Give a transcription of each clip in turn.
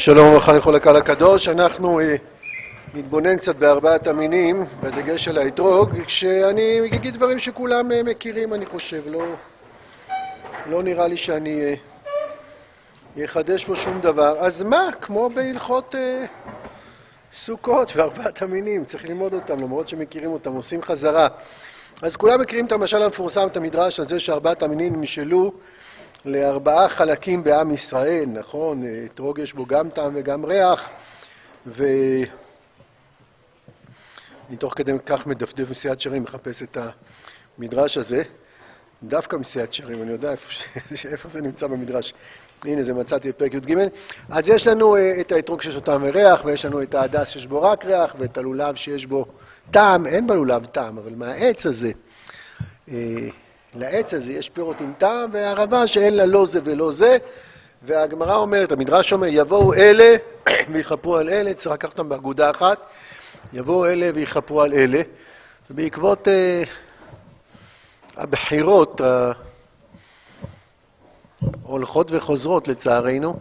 שלום וברכה לכל הקהל הקדוש, אנחנו אה, נתבונן קצת בארבעת המינים, בדגש על האתרוג, כשאני אגיד דברים שכולם אה, מכירים, אני חושב, לא, לא נראה לי שאני אה, אחדש פה שום דבר. אז מה, כמו בהלכות אה, סוכות וארבעת המינים, צריך ללמוד אותם, למרות שמכירים אותם, עושים חזרה. אז כולם מכירים את המשל המפורסם, את המדרש על זה שארבעת המינים נמשלו לארבעה חלקים בעם ישראל, נכון? אתרוג יש בו גם טעם וגם ריח, ואני תוך כדי כך מדפדף מסיעת שרים, מחפש את המדרש הזה. דווקא מסיעת שרים, אני יודע איפה, איפה זה נמצא במדרש. הנה, זה מצאתי בפרק י"ג. אז יש לנו uh, את האתרוג שיש בו טעם וריח, ויש לנו את ההדס שיש בו רק ריח, ואת הלולב שיש בו טעם, אין בלולב טעם, אבל מהעץ הזה, uh, לעץ הזה יש פירות עם טעם, והערבה שאין לה לא זה ולא זה, והגמרא אומרת, המדרש אומר, יבואו אלה ויכפרו על אלה, צריך לקחת אותם באגודה אחת, יבואו אלה ויכפרו על אלה. ובעקבות uh, הבחירות ההולכות וחוזרות לצערנו,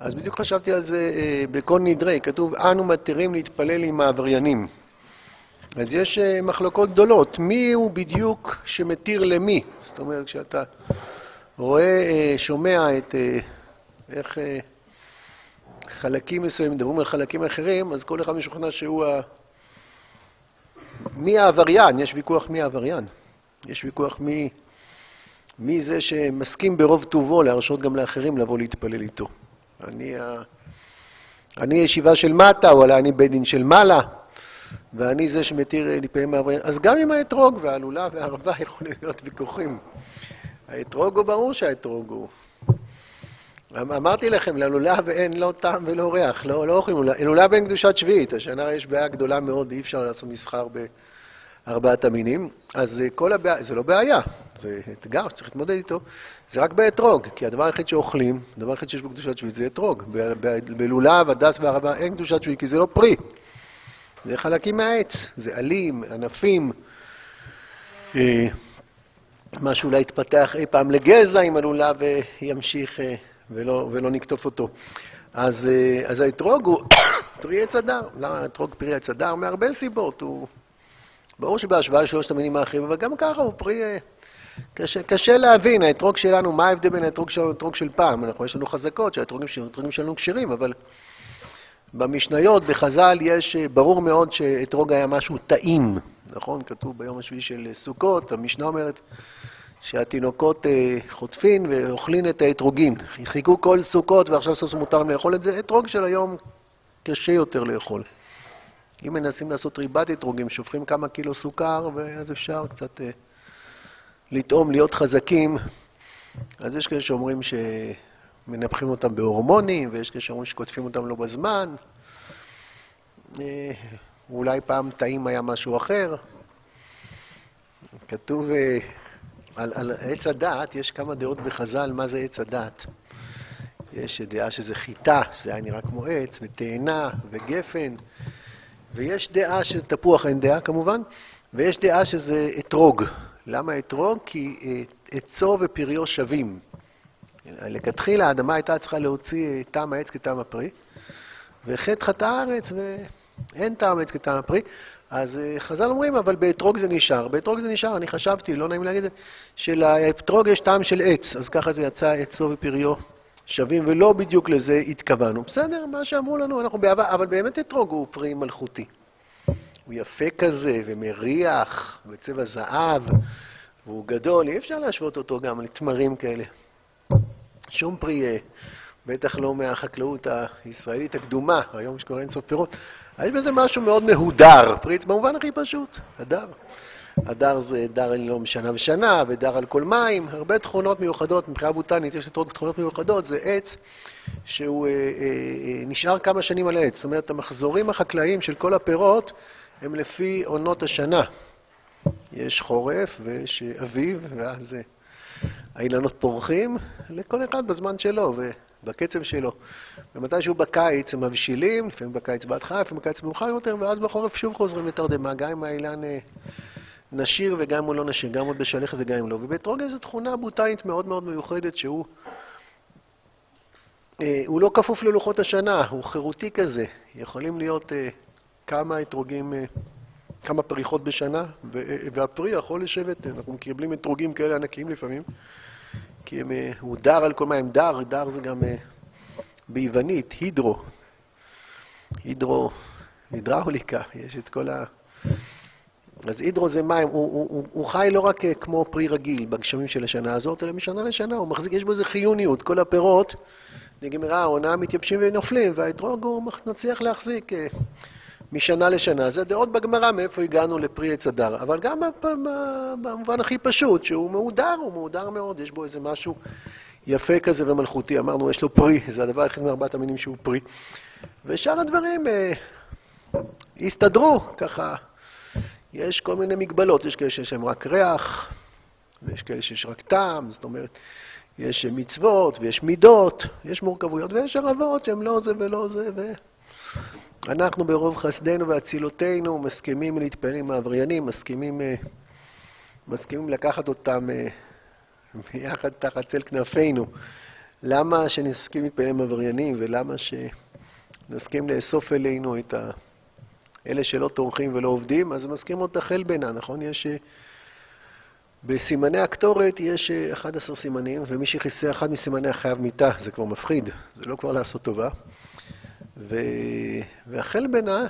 אז בדיוק חשבתי על זה uh, בכל נדרי, כתוב, אנו מתירים להתפלל עם העבריינים. אז יש uh, מחלוקות גדולות, מי הוא בדיוק שמתיר למי? זאת אומרת, כשאתה רואה, uh, שומע את, uh, איך חלקים מסוימים מדברים על חלקים אחרים, אז כל אחד משוכנע שהוא ה... מי העבריין? יש ויכוח מי העבריין. יש ויכוח מי, מי זה שמסכים ברוב טובו להרשות גם לאחרים לבוא להתפלל איתו. אני, ה... אני ישיבה של מטה, או אני בית דין של מעלה. ואני זה שמתיר להתפלל מעבריינים. אז גם עם האתרוג והלולה והערבה יכולים להיות ויכוחים. האתרוג הוא ברור שהאתרוג הוא. אמרתי לכם, ללולב אין לא טעם ולא ריח, לא, לא אוכלים לולב. לולב אין קדושת שביעית, השנה יש בעיה גדולה מאוד, אי אפשר לעשות מסחר בארבעת המינים, אז כל הבעיה, זה לא בעיה, זה אתגר שצריך להתמודד איתו, זה רק באתרוג, כי הדבר היחיד שאוכלים, הדבר היחיד שיש בו קדושת שביעית זה אתרוג. בלולב, הדס והערבה אין קדושת שביעית, כי זה לא פרי. זה חלקים מהעץ, זה עלים, ענפים, אה, מה שאולי יתפתח אי פעם לגזע אם הלולב ימשיך אה, ולא, ולא נקטוף אותו. אז, אה, אז האתרוג הוא פרי עץ הדר. למה האתרוג פרי עץ הדר? מהרבה סיבות. הוא... ברור שבהשוואה לשלושת המינים האחרים, אבל גם ככה הוא פרי... קשה, קשה להבין, האתרוג שלנו, מה ההבדל בין האתרוג שלנו לאתרוג של פעם? אנחנו, יש לנו חזקות שהאתרוגים שלנו כשרים, אבל במשניות, בחז"ל, יש, ברור מאוד שאתרוג היה משהו טעים, נכון? כתוב ביום השביעי של סוכות, המשנה אומרת שהתינוקות חוטפין ואוכלין את האתרוגין. חיכו כל סוכות ועכשיו סוף מותר להם לאכול את זה. אתרוג של היום קשה יותר לאכול. אם מנסים לעשות ריבת אתרוגים, שופכים כמה קילו סוכר, ואז אפשר קצת לטעום, להיות חזקים. אז יש כאלה שאומרים ש... מנפחים אותם בהורמונים, ויש כאלה שאומרים שקוטפים אותם לא בזמן. אולי פעם טעים היה משהו אחר. כתוב על, על עץ הדעת, יש כמה דעות בחז"ל מה זה עץ הדעת. יש דעה שזה חיטה, שזה היה נראה כמו עץ, ותאנה, וגפן, ויש דעה שזה תפוח, אין דעה כמובן, ויש דעה שזה אתרוג. למה אתרוג? כי עצו ופריו שווים. לכתחילה האדמה הייתה צריכה להוציא טעם העץ כטעם הפרי, וחטא חטא הארץ ואין טעם העץ כטעם הפרי. אז חז"ל אומרים, אבל באתרוג זה נשאר. באתרוג זה נשאר, אני חשבתי, לא נעים להגיד את זה, שלאתרוג יש טעם של עץ, אז ככה זה יצא עצו ופריו שווים, ולא בדיוק לזה התכוונו. בסדר, מה שאמרו לנו, אנחנו באהבה, אבל באמת אתרוג הוא פרי מלכותי. הוא יפה כזה, ומריח, וצבע זהב, והוא גדול, אי אפשר להשוות אותו גם לתמרים כאלה. שום פרי, בטח לא מהחקלאות הישראלית הקדומה, היום יש כבר אין סוף פירות. יש בזה משהו מאוד מהודר, פרי במובן הכי פשוט, הדר. הדר זה דר לא משנה ושנה, ודר על כל מים, הרבה תכונות מיוחדות, מבחינה בוטנית יש לתרוג תכונות מיוחדות, זה עץ שהוא אה, אה, נשאר כמה שנים על העץ. זאת אומרת, המחזורים החקלאיים של כל הפירות הם לפי עונות השנה. יש חורף ויש אביב, ואז... האילנות פורחים, לכל אחד בזמן שלו ובקצב שלו. ומתישהו בקיץ הם מבשילים, לפעמים בקיץ בהתחלה, לפעמים בקיץ מאוחר יותר, ואז בחורף שוב חוזרים לתרדמה, גם אם האילן נשיר וגם אם הוא לא נשיר, גם עוד בשלכת וגם אם לא. ובאתרוג זו תכונה בוטאית מאוד מאוד מיוחדת שהוא אה, הוא לא כפוף ללוחות השנה, הוא חירותי כזה. יכולים להיות אה, כמה אתרוגים, אה, כמה פריחות בשנה, והפרי יכול לשבת, אנחנו מקבלים אתרוגים כאלה ענקיים לפעמים, כי הם, הוא דר על כל מה, הם דר, דר זה גם ביוונית, הידרו. הידרו, הידראוליקה, יש את כל ה... אז הידרו זה מים, הוא, הוא, הוא, הוא חי לא רק כמו פרי רגיל בגשמים של השנה הזאת, אלא משנה לשנה, הוא מחזיק, יש בו איזה חיוניות. כל הפירות נגמרה העונה, מתייבשים ונופלים, והאתרוג הוא מצליח להחזיק אה, משנה לשנה. זה דעות בגמרא מאיפה הגענו לפרי עץ הדר. אבל גם במובן הכי פשוט, שהוא מהודר, הוא מהודר מאוד, יש בו איזה משהו יפה כזה ומלכותי. אמרנו, יש לו פרי, זה הדבר היחיד מארבעת המינים שהוא פרי. ושאר הדברים אה, הסתדרו, ככה. יש כל מיני מגבלות, יש כאלה שיש להם רק ריח, ויש כאלה שיש רק טעם, זאת אומרת, יש מצוות ויש מידות, יש מורכבויות, ויש ערבות שהן לא זה ולא זה, ואנחנו ברוב חסדנו ואצילותינו מסכימים להתפלל עם העבריינים, מסכימים, אה, מסכימים לקחת אותם אה, ביחד תחת צל כנפינו. למה שנסכים להתפלל עם עבריינים ולמה שנסכים לאסוף אלינו את ה... אלה שלא טורחים ולא עובדים, אז מסכים עוד תחל בינה, נכון? יש אה, בסימני הקטורת יש 11 אה, סימנים, ומי שכיסה אחד מסימני החייב מיתה, זה כבר מפחיד, זה לא כבר לעשות טובה. ו... והחלבנה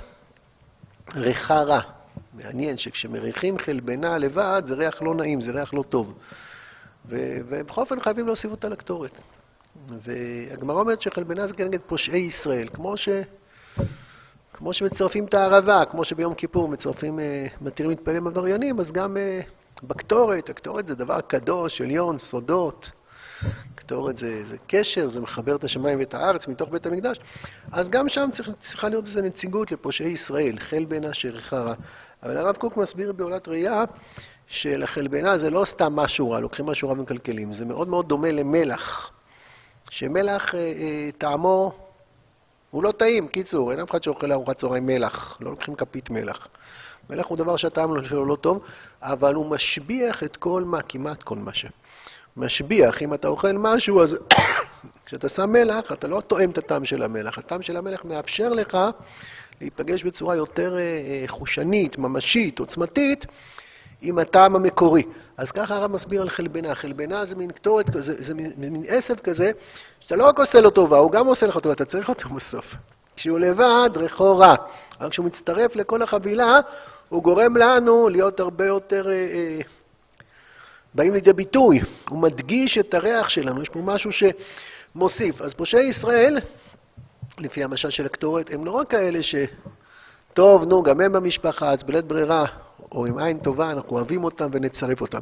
ריחה רע. מעניין שכשמריחים חלבנה לבד, זה ריח לא נעים, זה ריח לא טוב. ו... ובכל אופן חייבים להוסיף אותה לקטורת. והגמרא אומרת שחלבנה זה כנגד פושעי ישראל, כמו, ש... כמו שמצרפים את הערבה, כמו שביום כיפור מצרפים, אה, מתירים להתפלל עבריינים, אז גם אה, בקטורת, הקטורת זה דבר קדוש, עליון, סודות. קטורת זה, זה קשר, זה מחבר את השמיים ואת הארץ מתוך בית המקדש. אז גם שם צריך, צריכה להיות איזו נציגות לפושעי ישראל, חל בנה שריחה רע. אבל הרב קוק מסביר בעולת ראייה שלחלבנה זה לא סתם משהו רע, לוקחים משהו רע ומקלקלים, זה מאוד מאוד דומה למלח. שמלח אה, אה, טעמו הוא לא טעים, קיצור, אין אף אחד שאוכל ארוחת צהריים מלח, לא לוקחים כפית מלח. מלח הוא דבר שהטעם שלו לא טוב, אבל הוא משביח את כל מה, כמעט כל מה ש... משביח, אם אתה אוכל משהו, אז כשאתה שם מלח, אתה לא תואם את הטעם של המלח. הטעם של המלח מאפשר לך להיפגש בצורה יותר אה, אה, חושנית, ממשית, עוצמתית, עם הטעם המקורי. אז ככה הרב מסביר על חלבנה. חלבנה זה מין קטורת כזה, זה מין, מין עשב כזה, שאתה לא רק עושה לו טובה, הוא גם עושה לך טובה, אתה צריך אותו בסוף. כשהוא לבד, ריחו רע. אבל כשהוא מצטרף לכל החבילה, הוא גורם לנו להיות הרבה יותר... אה, אה, באים לידי ביטוי, הוא מדגיש את הריח שלנו, יש פה משהו שמוסיף. אז פושעי ישראל, לפי המשל של הקטורת, הם לא רק כאלה. טוב, נו, גם הם במשפחה, אז בלית ברירה, או עם עין טובה, אנחנו אוהבים אותם ונצרף אותם.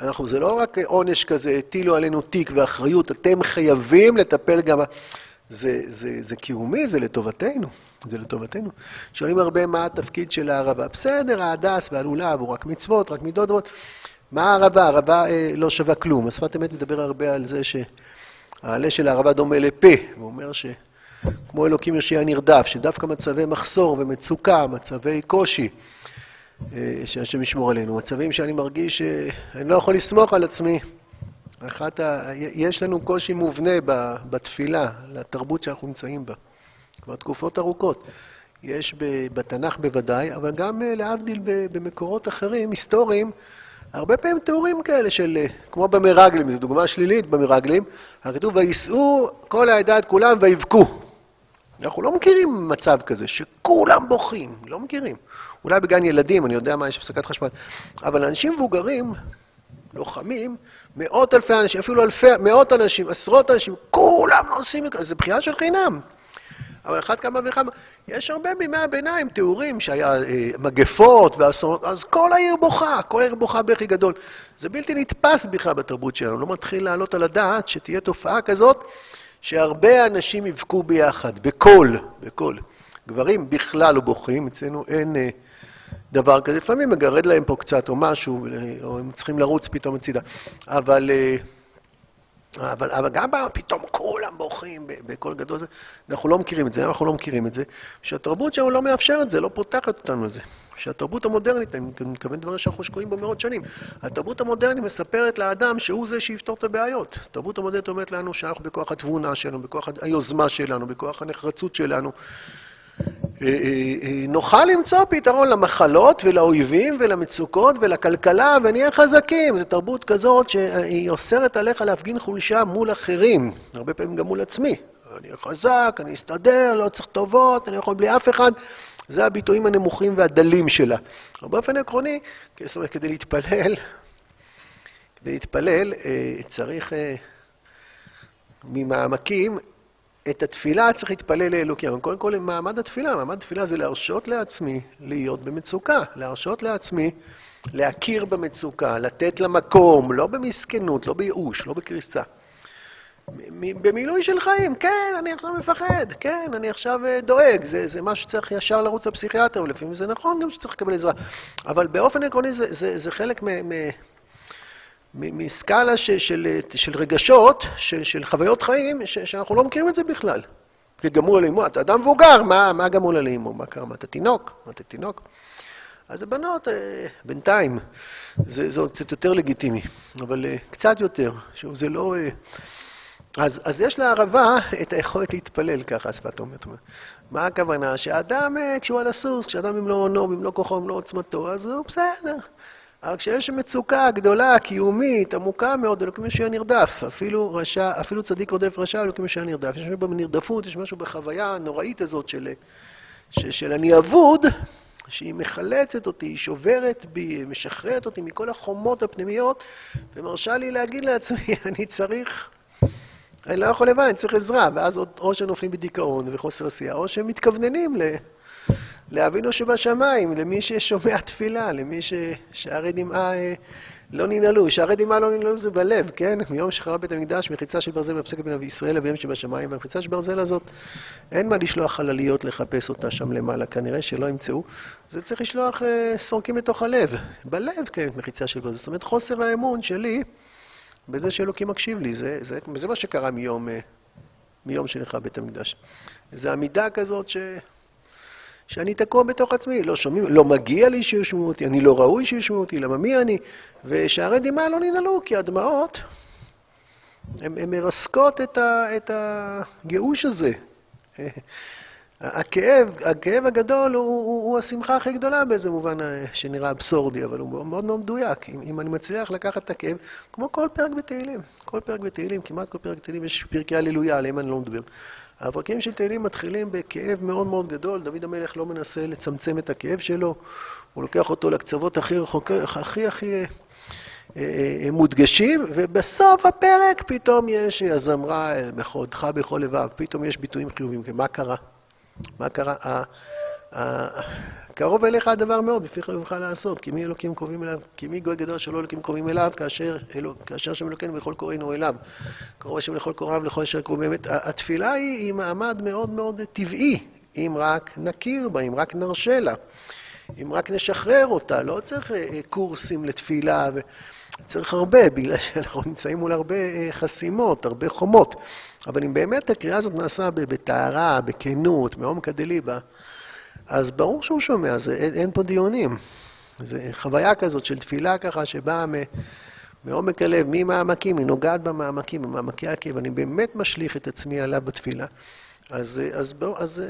אנחנו, זה לא רק עונש כזה, הטילו עלינו תיק ואחריות, אתם חייבים לטפל גם... זה, זה, זה קיומי, זה לטובתנו. זה לטובתנו. שואלים הרבה מה התפקיד של הערבה. בסדר, ההדס והלולב הוא רק מצוות, רק מידות דומות. מה הערבה? הערבה אה, לא שווה כלום. השפת אמת מדבר הרבה על זה שהעלה של הערבה דומה לפה. הוא אומר שכמו אלוקים יושיע נרדף, שדווקא מצבי מחסור ומצוקה, מצבי קושי, אה, שהשם ישמור עלינו, מצבים שאני מרגיש שאני לא יכול לסמוך על עצמי. אחת ה... יש לנו קושי מובנה בתפילה, לתרבות שאנחנו נמצאים בה. כבר תקופות ארוכות. יש בתנ"ך בוודאי, אבל גם אה, להבדיל במקורות אחרים, היסטוריים, הרבה פעמים תיאורים כאלה של, אה, כמו במרגלים, זו דוגמה שלילית במרגלים, הכתוב, ויישאו כל העדה את כולם ויבכו. אנחנו לא מכירים מצב כזה, שכולם בוכים, לא מכירים. אולי בגן ילדים, אני יודע מה, יש הפסקת חשמל. אבל אנשים מבוגרים, לוחמים, מאות אלפי אנשים, אפילו אלפי, מאות אנשים, עשרות אנשים, כולם עושים את זה, זה בחייה של חינם. אבל אחת כמה וכמה, יש הרבה בימי הביניים תיאורים שהיה אה, מגפות ואסונות, אז כל העיר בוכה, כל העיר בוכה בכי גדול. זה בלתי נתפס בכלל בתרבות שלנו, לא מתחיל לעלות על הדעת שתהיה תופעה כזאת שהרבה אנשים יבכו ביחד, בקול, בקול. גברים בכלל לא בוכים, אצלנו אין אה, דבר כזה. לפעמים מגרד להם פה קצת או משהו, או הם צריכים לרוץ פתאום הצידה. אבל... אבל, אבל גם פתאום כולם בוכים בקול גדול, אנחנו לא מכירים את זה, אנחנו לא מכירים את זה, שהתרבות שלנו לא מאפשרת זה, לא פותחת אותנו לזה. שהתרבות המודרנית, אני מתכוון דברים שאנחנו שקועים בו מאות שנים, התרבות המודרנית מספרת לאדם שהוא זה שיפתור את הבעיות. התרבות המודרנית אומרת לנו שאנחנו בכוח התבונה שלנו, בכוח היוזמה שלנו, בכוח הנחרצות שלנו. אה, אה, אה, נוכל למצוא פתרון למחלות ולאויבים ולמצוקות ולכלכלה ונהיה חזקים. זו תרבות כזאת שהיא אוסרת עליך להפגין חולשה מול אחרים, הרבה פעמים גם מול עצמי. אני חזק, אני אסתדר, לא צריך טובות, אני יכול בלי אף אחד. זה הביטויים הנמוכים והדלים שלה. אבל באופן עקרוני, זאת אומרת, כדי להתפלל, כדי להתפלל צריך ממעמקים את התפילה צריך להתפלל לאלוקים. קודם כל, מעמד התפילה, מעמד התפילה זה להרשות לעצמי להיות במצוקה, להרשות לעצמי להכיר במצוקה, לתת לה מקום, לא במסכנות, לא בייאוש, לא בקריסה. במילוי של חיים, כן, אני עכשיו מפחד, כן, אני עכשיו אה, דואג, זה, זה משהו שצריך ישר לרוץ לפסיכיאטר, ולפעמים זה נכון גם שצריך לקבל עזרה, אבל באופן עקרוני זה, זה, זה חלק מ... מ מסקאלה של, של, של רגשות, של, של חוויות חיים, ש, שאנחנו לא מכירים את זה בכלל. כגמול לאימו, אתה אדם מבוגר, מה, מה גמול לאימו? מה קרה? מה, אתה תינוק? מה, אתה תינוק? אז הבנות, אה, בינתיים, זה, זה עוד קצת יותר לגיטימי, אבל אה, קצת יותר. שוב, זה לא... אה, אז, אז יש לערבה את היכולת להתפלל, ככה השפת אומרת. מה הכוונה? שאדם, כשהוא על הסוס, כשאדם במלוא עונו, במלוא כוחו, במלוא עוצמתו, אז הוא בסדר. אבל כשיש מצוקה גדולה, קיומית, עמוקה מאוד, אלוקים שהיה נרדף. אפילו, רשע, אפילו צדיק רודף רשע, אלוקים שהיה נרדף. יש משהו בנרדפות, יש משהו בחוויה הנוראית הזאת של, של, של אני אבוד, שהיא מחלצת אותי, היא שוברת בי, משחררת אותי מכל החומות הפנימיות, ומרשה לי להגיד לעצמי, אני צריך, אני לא יכול לבד, אני צריך עזרה. ואז או שנופלים בדיכאון וחוסר עשייה, או שהם מתכווננים ל... לאבינו שבשמיים, למי ששומע תפילה, למי ששערי דמעה אה, לא ננעלו. שערי דמעה לא ננעלו זה בלב, כן? מיום שחרב בית המקדש, מחיצה של ברזל מפסקת בין ישראל אביהם שבשמיים, והמחיצה של ברזל הזאת, אין מה לשלוח חלליות לחפש אותה שם למעלה, כנראה שלא ימצאו. זה צריך לשלוח אה, סורקים לתוך הלב. בלב קיימת מחיצה של ברזל. זאת אומרת, חוסר האמון שלי בזה שאלוקים מקשיב לי. זה, זה, זה מה שקרה מיום, אה, מיום שנחרב בית המקדש. זו עמידה כזאת ש... שאני תקוע בתוך עצמי, לא שומעים, לא מגיע לי שישמעו אותי, אני לא ראוי שישמעו אותי, למה מי אני? ושערי דמעה לא ננעלו, כי הדמעות, הן מרסקות את, ה, את הגאוש הזה. הכאב, הכאב הגדול הוא, הוא, הוא השמחה הכי גדולה באיזה מובן אה, שנראה אבסורדי, אבל הוא מאוד מאוד מדויק. אם, אם אני מצליח לקחת את הכאב, כמו כל פרק בתהילים, כל פרק בתהילים, כמעט כל פרק בתהילים יש פרקי הללויה, עליהם אני לא מדבר. הפרקים של תהילים מתחילים בכאב מאוד מאוד גדול, דוד המלך לא מנסה לצמצם את הכאב שלו, הוא לוקח אותו לקצוות הכי הכי הכי אה, אה, מודגשים, ובסוף הפרק פתאום יש הזמרה בכודך בכל לבב, פתאום יש ביטויים חיוביים, מה קרה? מה קרה? קרוב אליך הדבר מאוד, בפיך יוכל לעשות, כי מי אלוקים קרובים אליו, כי מי גוי גדול שלא אלוקים קרובים אליו, כאשר, אלו, כאשר שם אלוקינו וכל קוראינו אליו. קרוב השם לכל קוראיו לכל אשר קרוב באמת. התפילה היא, היא מעמד מאוד מאוד טבעי, אם רק נכיר בה, אם רק נרשה לה, אם רק נשחרר אותה. לא צריך אה, קורסים לתפילה, צריך הרבה, בגלל שאנחנו נמצאים מול הרבה אה, חסימות, הרבה חומות. אבל אם באמת הקריאה הזאת נעשה בטהרה, בכנות, מעומק הדליבה, אז ברור שהוא שומע, זה, אין, אין פה דיונים. זו חוויה כזאת של תפילה ככה שבאה מעומק הלב, ממעמקים, היא נוגעת במעמקים, במעמקי הכאב, אני באמת משליך את עצמי עליו בתפילה. אז, אז, אז, אז,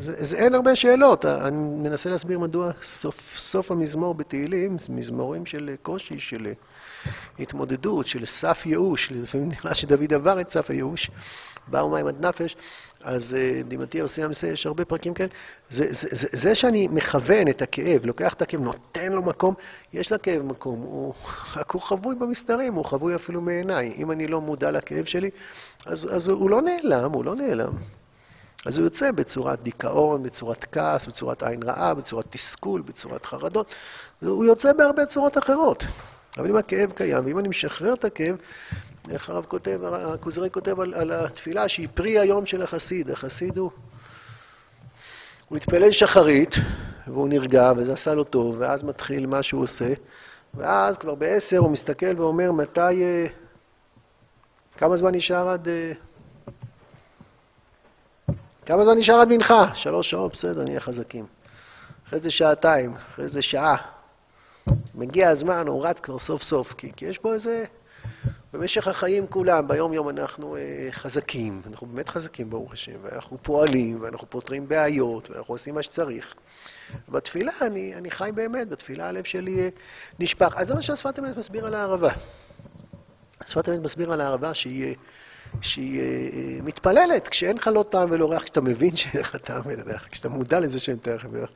אז, אז אין הרבה שאלות, אני מנסה להסביר מדוע סוף, סוף המזמור בתהילים, מזמורים של קושי, של התמודדות, של סף ייאוש, לפעמים נראה שדוד עבר את סף הייאוש, באו מים עד נפש, אז דימתי ארסי המסה, יש הרבה פרקים כאלה. זה, זה, זה, זה שאני מכוון את הכאב, לוקח את הכאב, נותן לו מקום, יש לכאב מקום, הוא, רק הוא חבוי במסתרים, הוא חבוי אפילו מעיניי. אם אני לא מודע לכאב שלי, אז, אז הוא לא נעלם, הוא לא נעלם. אז הוא יוצא בצורת דיכאון, בצורת כעס, בצורת עין רעה, בצורת תסכול, בצורת חרדות. הוא יוצא בהרבה צורות אחרות. אבל אם הכאב קיים, ואם אני משחרר את הכאב, איך הרב כותב, הכוזרי כותב על, על התפילה שהיא פרי היום של החסיד. החסיד הוא, הוא התפלל שחרית, והוא נרגע, וזה עשה לו טוב, ואז מתחיל מה שהוא עושה, ואז כבר בעשר הוא מסתכל ואומר, מתי, כמה זמן נשאר עד... אה, כמה זמן נשאר עד מנחה? שלוש שעות, בסדר, נהיה חזקים. אחרי זה שעתיים, אחרי זה שעה. מגיע הזמן, הוא רץ כבר סוף סוף, כי, כי יש פה איזה... במשך החיים כולם, ביום-יום אנחנו אה, חזקים, אנחנו באמת חזקים, ברוך השם, ואנחנו פועלים, ואנחנו פותרים בעיות, ואנחנו עושים מה שצריך. בתפילה אני, אני חי באמת, בתפילה הלב שלי אה, נשפך. אז זה מה שהשפת אמת מסביר על הערבה. השפת אמת מסביר על הערבה שהיא, אה, שהיא אה, מתפללת, כשאין לך לא טעם ולא ריח, כשאתה מבין שאין לך טעם ולא ריח, כשאתה מודע לזה שאין טעם ולא ריח.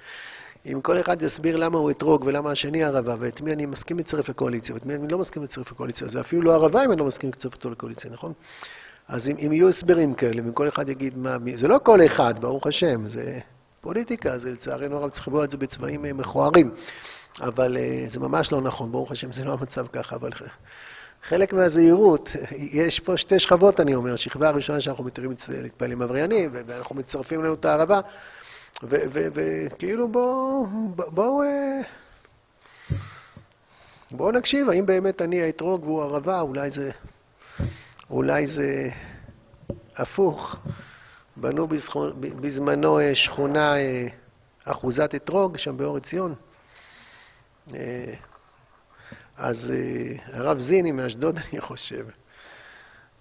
אם כל אחד יסביר למה הוא אתרוג ולמה השני ערבה, ואת מי אני מסכים לצרף לקואליציה, ואת מי אני לא מסכים לצרף לקואליציה, זה אפילו לא ערבה אם אני לא מסכים לצרף אותו לקואליציה, נכון? אז אם, אם יהיו הסברים כאלה, ואם כל אחד יגיד מה, מי, זה לא כל אחד, ברוך השם, זה פוליטיקה, זה לצערנו הרב צריך לקבוע את זה בצבעים אה, מכוערים, אבל uh, זה ממש לא נכון, ברוך השם, זה לא המצב ככה, אבל חלק מהזהירות, יש פה שתי שכבות, אני אומר, שכבה הראשונה שאנחנו מתירים להתפעלים עבריינים, ואנחנו מצרפים לנו את הערבה, וכאילו בואו, בואו, אה, בואו נקשיב, האם באמת אני האתרוג והוא ערבה, אולי זה, אולי זה הפוך. בנו בזמנו אה, שכונה אה, אחוזת אתרוג, שם באור עציון. אז הרב זיני מאשדוד, אני חושב,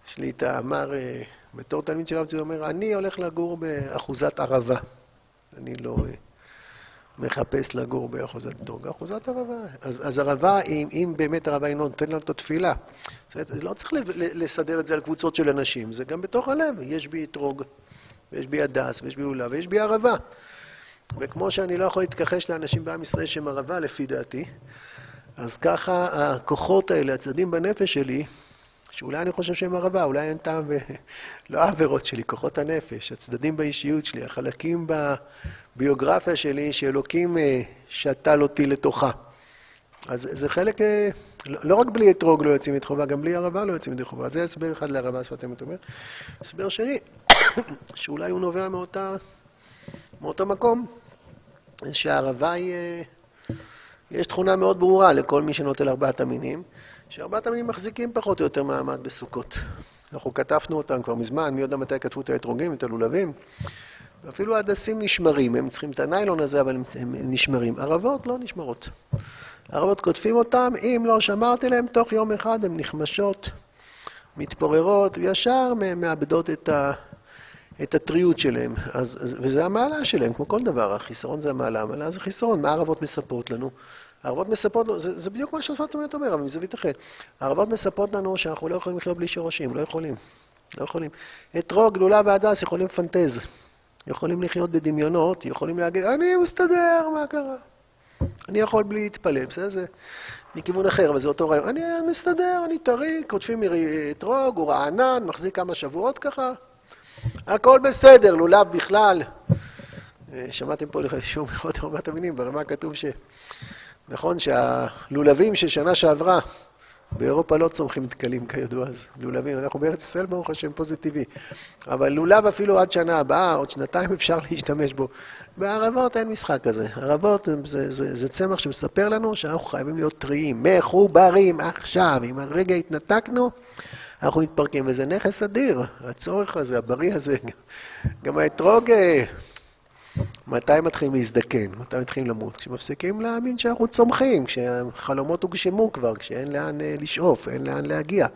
שליטה, אמר, בתור תלמיד של הרב זיני, אומר, אני הולך לגור באחוזת ערבה. אני לא אה, מחפש לגור באחוזת דור, באחוזת ערבה. אז, אז ערבה, אם, אם באמת ערבה אינו נותן לנו את התפילה, לא צריך לסדר את זה על קבוצות של אנשים, זה גם בתוך הלב. יש בי אתרוג, ויש בי הדס, ויש בי עולה, ויש בי ערבה. וכמו שאני לא יכול להתכחש לאנשים בעם ישראל שהם ערבה, לפי דעתי, אז ככה הכוחות האלה, הצדדים בנפש שלי, שאולי אני חושב שהם ערבה, אולי אין טעם, ב... לא העבירות שלי, כוחות הנפש, הצדדים באישיות שלי, החלקים בביוגרפיה שלי שאלוקים אה, שתל אותי לתוכה. אז זה חלק, אה, לא, לא רק בלי אתרוג לא יוצאים ידי חובה, גם בלי ערבה לא יוצאים ידי חובה. זה הסבר אחד לערבה, שפת אמת אומר. הסבר שני, שאולי הוא נובע מאותה, מאותו מקום, שהערבה היא, אה, יש תכונה מאוד ברורה לכל מי שנוטל ארבעת המינים. שארבעת המינים מחזיקים פחות או יותר מעמד בסוכות. אנחנו כתבנו אותם כבר מזמן, מי יודע מתי כתבו את האתרוגים, את הלולבים. ואפילו ההדסים נשמרים, הם צריכים את הניילון הזה, אבל הם, הם נשמרים. ערבות לא נשמרות. ערבות כותבים אותם, אם לא שמרתי להם, תוך יום אחד הן נחמשות, מתפוררות, וישר מאבדות את, ה, את הטריות שלהם. אז, וזה המעלה שלהם, כמו כל דבר. החיסרון זה המעלה, המעלה זה חיסרון. מה הערבות מספרות לנו? הערבות מספרות לנו, זה, זה בדיוק מה ששפת אמת אומר, אבל מזווית אחרת. הערבות מספרות לנו שאנחנו לא יכולים לחיות בלי שורשים, לא יכולים. לא יכולים. אתרוג, גלולה והדס יכולים לפנטז. יכולים לחיות בדמיונות, יכולים להגיד, אני מסתדר, מה קרה? אני יכול בלי להתפלל, בסדר? זה מכיוון אחר, אבל זה אותו רעיון. אני מסתדר, אני טרי, כותבים אתרוג, הוא רענן, מחזיק כמה שבועות ככה, הכל בסדר, לולב בכלל. אה, שמעתם פה שוב עוד ארבעת המינים, ברמה כתוב ש... נכון שהלולבים של שנה שעברה, באירופה לא צומחים דקלים כידוע, אז לולבים, אנחנו בארץ ישראל ברוך השם, טבעי. אבל לולב אפילו עד שנה הבאה, עוד שנתיים אפשר להשתמש בו. בערבות אין משחק כזה. ערבות זה, זה, זה צמח שמספר לנו שאנחנו חייבים להיות טריים, מחוברים עכשיו. אם הרגע התנתקנו, אנחנו מתפרקים, וזה נכס אדיר, הצורך הזה, הבריא הזה. גם האתרוג אה, מתי מתחילים להזדקן? מתי מתחילים למות? כשמפסיקים להאמין שאנחנו צומחים, כשהחלומות הוגשמו כבר, כשאין לאן אה, לשאוף, אין לאן להגיע.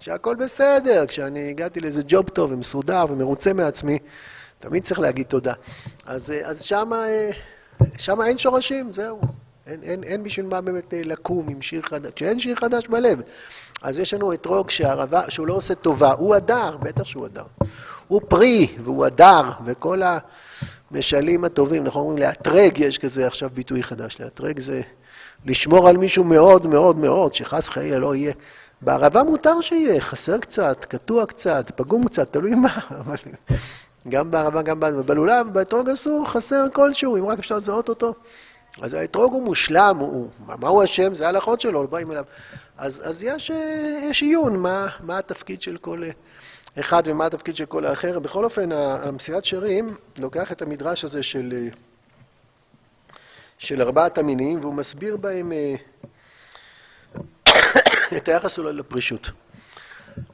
כשהכול בסדר, כשאני הגעתי לאיזה ג'וב טוב ומסודר ומרוצה מעצמי, תמיד צריך להגיד תודה. אז, אה, אז שמה, אה, אין שורשים, זהו. אין, אין, אין בשביל מה באמת לקום עם שיר חדש, כשאין שיר חדש בלב. אז יש לנו אתרוג שהוא לא עושה טובה, הוא הדר, בטח שהוא הדר. הוא פרי והוא הדר, וכל ה... משלים הטובים, אנחנו אומרים לאתרג, יש כזה עכשיו ביטוי חדש, לאתרג זה לשמור על מישהו מאוד מאוד מאוד, שחס חלילה לא יהיה. בערבה מותר שיהיה, חסר קצת, קטוע קצת, פגום קצת, תלוי מה, אבל גם בערבה, גם בערבה. בלולב, באתרוג אסור, חסר כלשהו, אם רק אפשר לזהות אותו. אז האתרוג הוא מושלם, הוא, מה הוא השם? זה ההלכות שלו, לא באים אליו. אז, אז יש, יש עיון, מה, מה התפקיד של כל... אחד ומה התפקיד של כל האחר. בכל אופן, המסירת שרים לוקח את המדרש הזה של, של ארבעת המינים, והוא מסביר בהם אה, את היחס שלו לפרישות.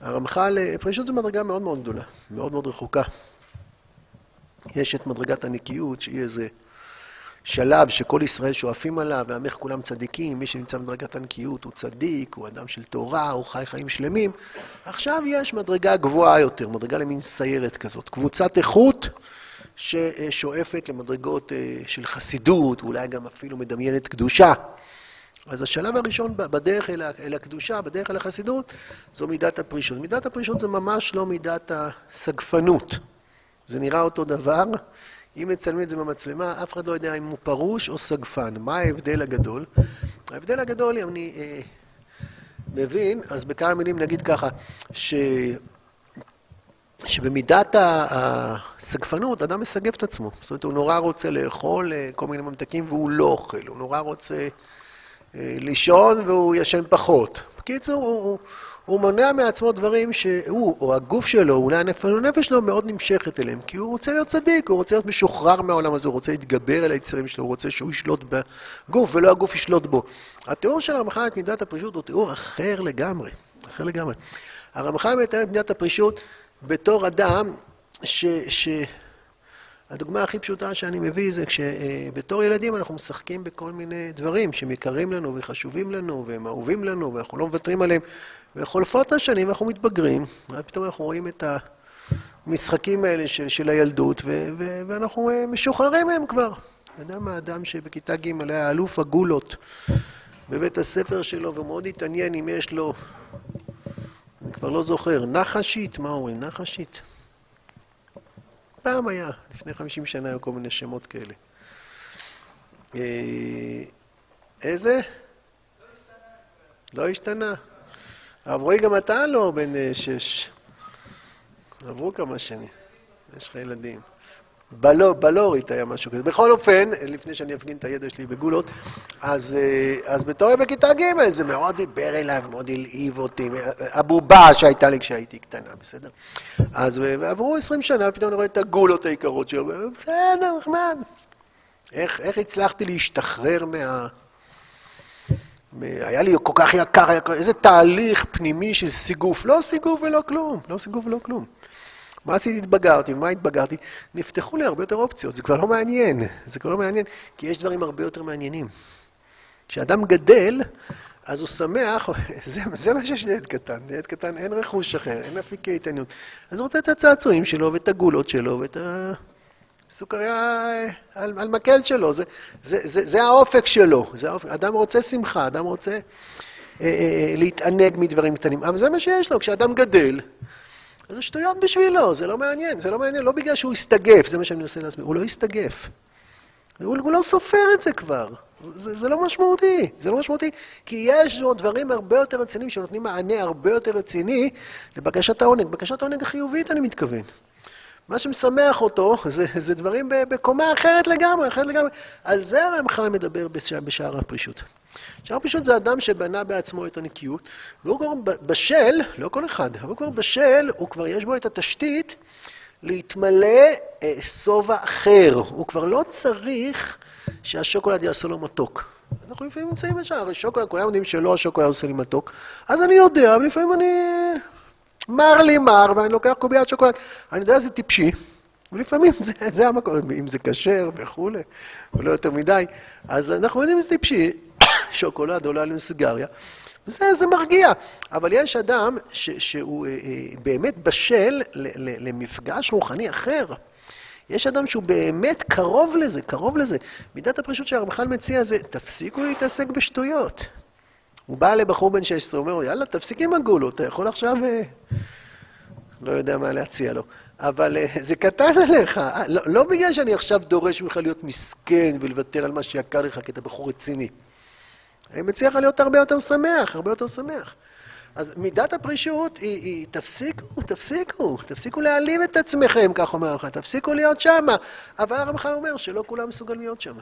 הרמח"ל, אה, פרישות זו מדרגה מאוד מאוד גדולה, מאוד מאוד רחוקה. יש את מדרגת הנקיות, שהיא איזה שלב שכל ישראל שואפים עליו, ועמך כולם צדיקים, מי שנמצא במדרגת הנקיות הוא צדיק, הוא אדם של תורה, הוא חי חיים שלמים. עכשיו יש מדרגה גבוהה יותר, מדרגה למין סיירת כזאת, קבוצת איכות ששואפת למדרגות אה, של חסידות, אולי גם אפילו מדמיינת קדושה. אז השלב הראשון בדרך אל הקדושה, בדרך אל החסידות, זו מידת הפרישות. מידת הפרישות זה ממש לא מידת הסגפנות. זה נראה אותו דבר. אם מצלמים את זה במצלמה, אף אחד לא יודע אם הוא פרוש או סגפן. מה ההבדל הגדול? ההבדל הגדול, אם אני אה, מבין, אז בכמה מילים נגיד ככה, ש... שבמידת הסגפנות, אדם מסגף את עצמו. זאת אומרת, הוא נורא רוצה לאכול אה, כל מיני ממתקים והוא לא אוכל. הוא נורא רוצה אה, לישון והוא ישן פחות. בקיצור, הוא, הוא, הוא מונע מעצמו דברים שהוא, או הגוף שלו, אולי הנפש, שלו מאוד נמשכת אליהם, כי הוא רוצה להיות צדיק, הוא רוצה להיות משוחרר מהעולם הזה, הוא רוצה להתגבר על היצרים שלו, הוא רוצה שהוא ישלוט בגוף ולא הגוף ישלוט בו. התיאור של הרמח"ל את מידת הפרישות הוא תיאור אחר לגמרי, אחר לגמרי. הרמח"ל מתאר את מידת הפרישות בתור אדם ש... ש... הדוגמה הכי פשוטה שאני מביא זה כשבתור ילדים אנחנו משחקים בכל מיני דברים שהם יקרים לנו וחשובים לנו והם אהובים לנו ואנחנו לא מוותרים עליהם וחולפות השנים ואנחנו מתבגרים ופתאום אנחנו רואים את המשחקים האלה של, של הילדות ו, ו, ואנחנו אה, משוחררים מהם כבר. אתה יודע מה, אדם שבכיתה ג' היה אלוף הגולות בבית הספר שלו ומאוד התעניין אם יש לו, אני כבר לא זוכר, נחשית? מה אומרים? נחשית? פעם היה, לפני 50 שנה היו כל מיני שמות כאלה. אה, איזה? לא השתנה. הרב רועי, גם אתה לא בן אה, שש. עברו כמה שנים. יש לך ילדים. בלו, בלורית היה משהו כזה. בכל אופן, לפני שאני אפגין את הידע שלי בגולות, אז, אה, אז בתור בכיתה ג' זה מאוד דיבר אליי ומאוד הלהיב אותי. הבובה שהייתה לי כשהייתי קטנה, בסדר? אז עברו 20 שנה, ופתאום אני רואה את הגולות היקרות שלו, בסדר, נחמד. איך, איך הצלחתי להשתחרר מה... היה לי כל כך יקר, היה... איזה תהליך פנימי של סיגוף. לא סיגוף ולא כלום, לא סיגוף ולא כלום. מה עשיתי? התבגרתי, ומה התבגרתי? נפתחו לי הרבה יותר אופציות, זה כבר לא מעניין, זה כבר לא מעניין, כי יש דברים הרבה יותר מעניינים. כשאדם גדל, אז הוא שמח, זה, זה מה שיש לילד קטן, לילד קטן אין רכוש אחר, אין אפיקי התעניינות. אז הוא רוצה את הצעצועים שלו, ואת הגולות שלו, ואת הסוכריה על, על מקל שלו, זה, זה, זה, זה האופק שלו, זה האופק. אדם רוצה שמחה, אדם רוצה אה, אה, להתענג מדברים קטנים, אבל זה מה שיש לו, כשאדם גדל, זה שטויות בשבילו, זה לא מעניין, זה לא מעניין, לא בגלל שהוא הסתגף, זה מה שאני מנסה להסביר, הוא לא הסתגף. הוא, הוא לא סופר את זה כבר, זה, זה לא משמעותי, זה לא משמעותי, כי יש עוד דברים הרבה יותר רציניים שנותנים מענה הרבה יותר רציני לבקשת העונג, בקשת העונג החיובית אני מתכוון. מה שמשמח אותו זה, זה דברים בקומה אחרת לגמרי, אחרת לגמרי. על זה הרמח"ל מדבר בשער הפרישות. שער הפרישות זה אדם שבנה בעצמו את הנקיות, והוא כבר בשל, לא כל אחד, אבל הוא כבר בשל, הוא כבר יש בו את התשתית להתמלא אה, שובע אחר. הוא כבר לא צריך שהשוקולד יעשה לו מתוק. אנחנו לפעמים נמצאים בשער, הרי שוקולד, כולם יודעים שלא השוקולד עושה לי מתוק, אז אני יודע, ולפעמים אני מר לי מר, ואני לוקח קוביית שוקולד. אני יודע שזה טיפשי, ולפעמים זה, זה המקום, אם זה כשר וכולי, ולא יותר מדי, אז אנחנו יודעים שזה טיפשי, שוקולד עולה לנו סיגריה, וזה זה מרגיע. אבל יש אדם ש, שהוא אה, אה, באמת בשל ל, ל, למפגש רוחני אחר. יש אדם שהוא באמת קרוב לזה, קרוב לזה. מידת הפרישות שהרמח"ל מציע זה, תפסיקו להתעסק בשטויות. הוא בא לבחור בן 16, הוא אומר יאללה, תפסיק עם הגולות, אתה יכול עכשיו... אה, לא יודע מה להציע לו. אבל אה, זה קטן עליך. אה, לא, לא בגלל שאני עכשיו דורש ממך להיות מסכן ולוותר על מה שיקר לך, כי אתה בחור רציני. אני מציע לך להיות הרבה יותר שמח, הרבה יותר שמח. אז מידת הפרישות היא, היא תפסיקו, תפסיקו, תפסיקו להעלים את עצמכם, כך אומר לך, תפסיקו להיות שם. אבל הרמח"ל אומר שלא כולם מסוגלים להיות שם.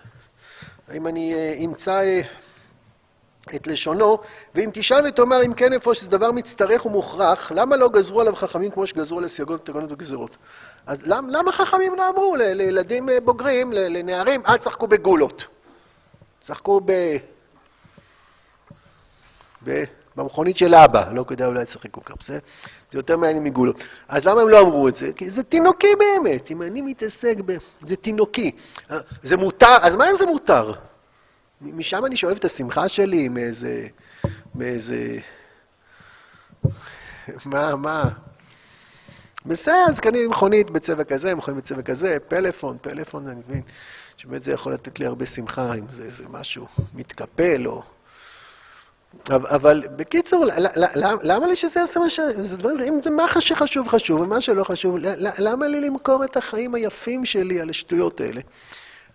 אם אני אמצא... את לשונו, ואם תשאל ותאמר אם כן איפה שזה דבר מצטרך ומוכרח, למה לא גזרו עליו חכמים כמו שגזרו על הסייגות, תגונות וגזירות? אז למה, למה חכמים לא אמרו לילדים אה, בוגרים, לנערים, אל תשחקו בגולות, תשחקו ב... ב... במכונית של אבא, לא כדאי אולי לשחק כל כך, בסדר? זה יותר מעניין מגולות. אז למה הם לא אמרו את זה? כי זה תינוקי באמת, אם אני מתעסק ב... זה תינוקי. אה, זה מותר, אז מה אם זה מותר? משם אני שואב את השמחה שלי, מאיזה... מאיזה... מה, מה? בסדר, אז קניתי מכונית בצבע כזה, מכונית בצבע כזה, פלאפון, פלאפון, אני מבין שבאמת זה יכול לתת לי הרבה שמחה אם זה, זה משהו מתקפל או... אבל בקיצור, למה לי שזה יעשה מה ש... זה דברים, אם זה מה שחשוב חשוב ומה שלא חשוב, למה לי למכור את החיים היפים שלי על השטויות האלה?